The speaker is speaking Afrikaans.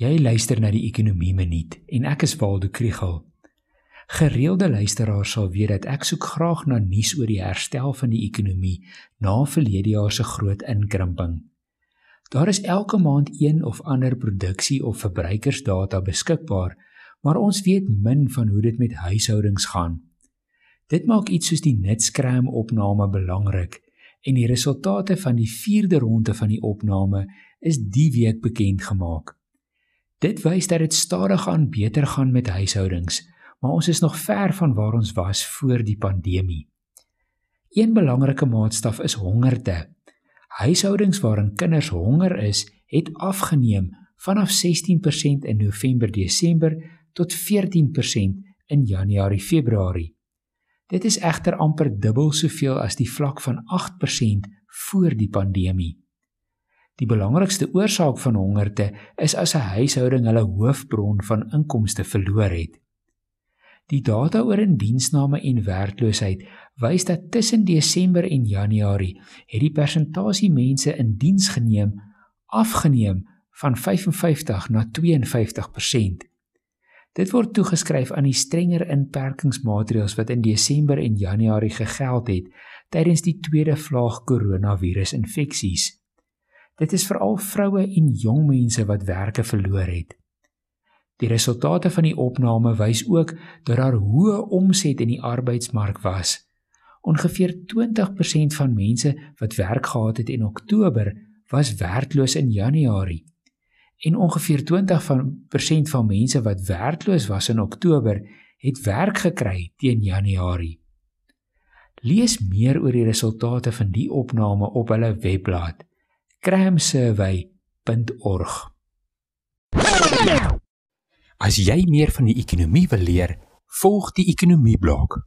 Jy luister na die Ekonomie Minuut en ek is Waldo Krugel. Gereelde luisteraars sal weet dat ek soek graag na nuus oor die herstel van die ekonomie na verlede jaar se groot inkrimping. Daar is elke maand een of ander produksie of verbruikersdata beskikbaar, maar ons weet min van hoe dit met huishoudings gaan. Dit maak iets soos die Netscram opname belangrik en die resultate van die 4de ronde van die opname is die week bekend gemaak. Dit wys dat dit stadig aan beter gaan met huishoudings, maar ons is nog ver van waar ons was voor die pandemie. Een belangrike maatstaf is hongerte. Huishoudings waarin kinders honger is, het afgeneem vanaf 16% in November-Desember tot 14% in Januarie-Februarie. Dit is egter amper dubbel soveel as die vlak van 8% voor die pandemie. Die belangrikste oorsaak van hongerte is as 'n huishouding hulle hoofbron van inkomste verloor het. Die data oor indiensname en werkloosheid wys dat tussen Desember en Januarie het die persentasie mense in diens geneem afgeneem van 55 na 52%. Dit word toegeskryf aan die strenger inperkingsmaatreëls wat in Desember en Januarie gegeld het tydens die tweede vlaag koronavirusinfeksies. Dit is veral vroue en jong mense wat werke verloor het. Die resultate van die opname wys ook dat daar hoë omset in die arbeidsmark was. Ongeveer 20% van mense wat werk gehad het in Oktober was werkloos in Januarie. En ongeveer 20% van, van mense wat werkloos was in Oktober het werk gekry teen Januarie. Lees meer oor die resultate van die opname op hulle webblad cramsurvey.org. As jy meer van die ekonomie wil leer, volg die ekonomie blok.